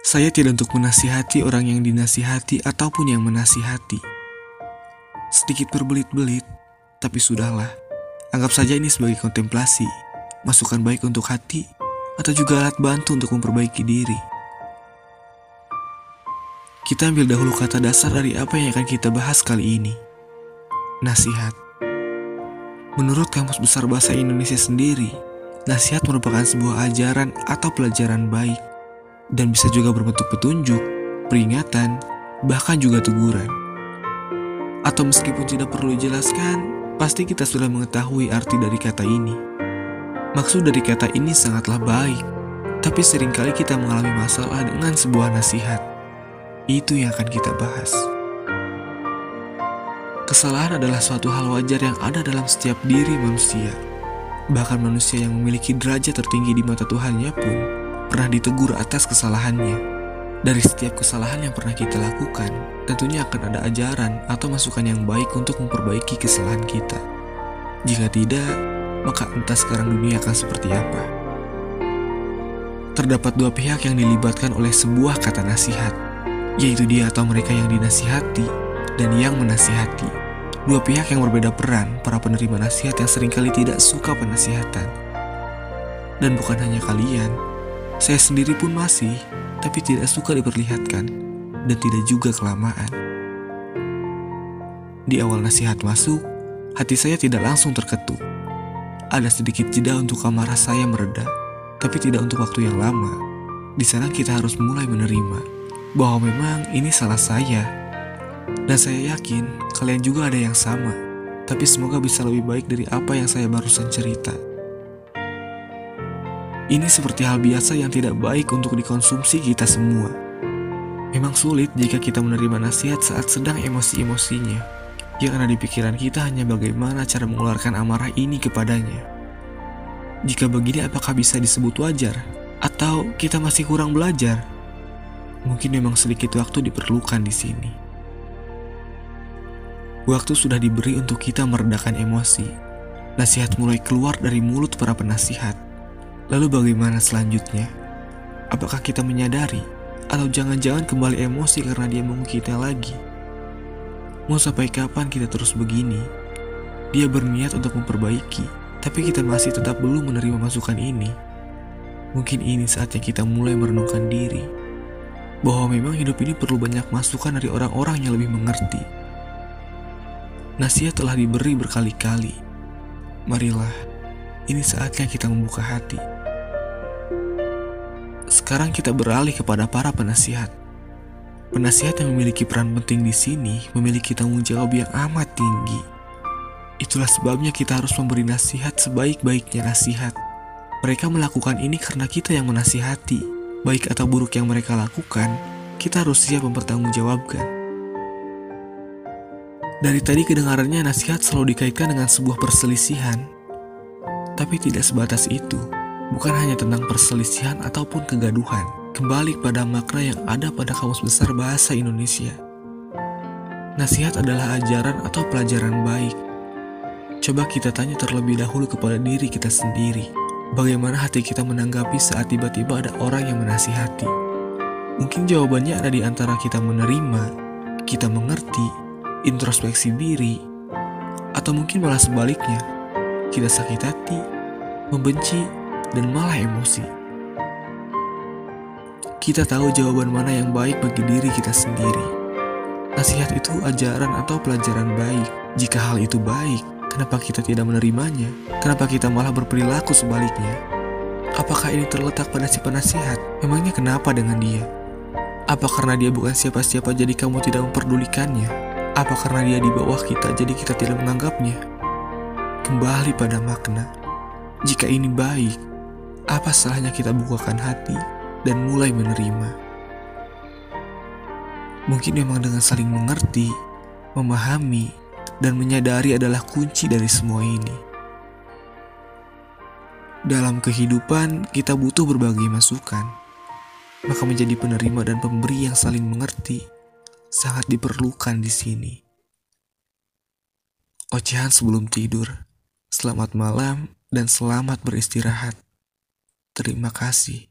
Saya tidak untuk menasihati orang yang dinasihati ataupun yang menasihati. Sedikit berbelit-belit, tapi sudahlah. Anggap saja ini sebagai kontemplasi, masukan baik untuk hati, atau juga alat bantu untuk memperbaiki diri. Kita ambil dahulu kata dasar dari apa yang akan kita bahas kali ini. Nasihat. Menurut Kamus Besar Bahasa Indonesia sendiri, nasihat merupakan sebuah ajaran atau pelajaran baik dan bisa juga berbentuk petunjuk, peringatan, bahkan juga teguran. Atau meskipun tidak perlu dijelaskan, pasti kita sudah mengetahui arti dari kata ini. Maksud dari kata ini sangatlah baik, tapi sering kali kita mengalami masalah dengan sebuah nasihat. Itu yang akan kita bahas. Kesalahan adalah suatu hal wajar yang ada dalam setiap diri manusia. Bahkan manusia yang memiliki derajat tertinggi di mata Tuhannya pun pernah ditegur atas kesalahannya. Dari setiap kesalahan yang pernah kita lakukan, tentunya akan ada ajaran atau masukan yang baik untuk memperbaiki kesalahan kita. Jika tidak, maka entah sekarang dunia akan seperti apa. Terdapat dua pihak yang dilibatkan oleh sebuah kata nasihat, yaitu dia atau mereka yang dinasihati dan yang menasihati. Dua pihak yang berbeda peran, para penerima nasihat yang sering kali tidak suka penasihatan. Dan bukan hanya kalian, saya sendiri pun masih, tapi tidak suka diperlihatkan dan tidak juga kelamaan. Di awal nasihat masuk, hati saya tidak langsung terketuk. Ada sedikit jeda untuk amarah saya mereda, tapi tidak untuk waktu yang lama. Di sana kita harus mulai menerima bahwa memang ini salah saya. Dan saya yakin kalian juga ada yang sama, tapi semoga bisa lebih baik dari apa yang saya barusan cerita. Ini seperti hal biasa yang tidak baik untuk dikonsumsi kita semua. Memang sulit jika kita menerima nasihat saat sedang emosi-emosinya. Yang ada di pikiran kita hanya bagaimana cara mengeluarkan amarah ini kepadanya. Jika begini apakah bisa disebut wajar? Atau kita masih kurang belajar? Mungkin memang sedikit waktu diperlukan di sini. Waktu sudah diberi untuk kita meredakan emosi. Nasihat mulai keluar dari mulut para penasihat Lalu bagaimana selanjutnya? Apakah kita menyadari atau jangan-jangan kembali emosi karena dia mengunci kita lagi? Mau sampai kapan kita terus begini? Dia berniat untuk memperbaiki, tapi kita masih tetap belum menerima masukan ini. Mungkin ini saatnya kita mulai merenungkan diri bahwa memang hidup ini perlu banyak masukan dari orang-orang yang lebih mengerti. Nasihat telah diberi berkali-kali. Marilah, ini saatnya kita membuka hati. Sekarang kita beralih kepada para penasihat. Penasihat yang memiliki peran penting di sini memiliki tanggung jawab yang amat tinggi. Itulah sebabnya kita harus memberi nasihat sebaik-baiknya nasihat. Mereka melakukan ini karena kita yang menasihati. Baik atau buruk yang mereka lakukan, kita harus siap mempertanggungjawabkan. Dari tadi kedengarannya nasihat selalu dikaitkan dengan sebuah perselisihan. Tapi tidak sebatas itu bukan hanya tentang perselisihan ataupun kegaduhan, kembali pada makna yang ada pada Kamus Besar Bahasa Indonesia. Nasihat adalah ajaran atau pelajaran baik. Coba kita tanya terlebih dahulu kepada diri kita sendiri, bagaimana hati kita menanggapi saat tiba-tiba ada orang yang menasihati. Mungkin jawabannya ada di antara kita menerima, kita mengerti, introspeksi diri, atau mungkin malah sebaliknya, kita sakit hati, membenci, dan malah emosi. Kita tahu jawaban mana yang baik bagi diri kita sendiri. Nasihat itu ajaran atau pelajaran baik. Jika hal itu baik, kenapa kita tidak menerimanya? Kenapa kita malah berperilaku sebaliknya? Apakah ini terletak pada si penasihat? Memangnya kenapa dengan dia? Apa karena dia bukan siapa-siapa jadi kamu tidak memperdulikannya? Apa karena dia di bawah kita jadi kita tidak menganggapnya? Kembali pada makna. Jika ini baik, apa salahnya kita bukakan hati dan mulai menerima? Mungkin memang dengan saling mengerti, memahami, dan menyadari adalah kunci dari semua ini. Dalam kehidupan, kita butuh berbagai masukan, maka menjadi penerima dan pemberi yang saling mengerti sangat diperlukan di sini. Ocehan sebelum tidur, selamat malam dan selamat beristirahat. Terima kasih.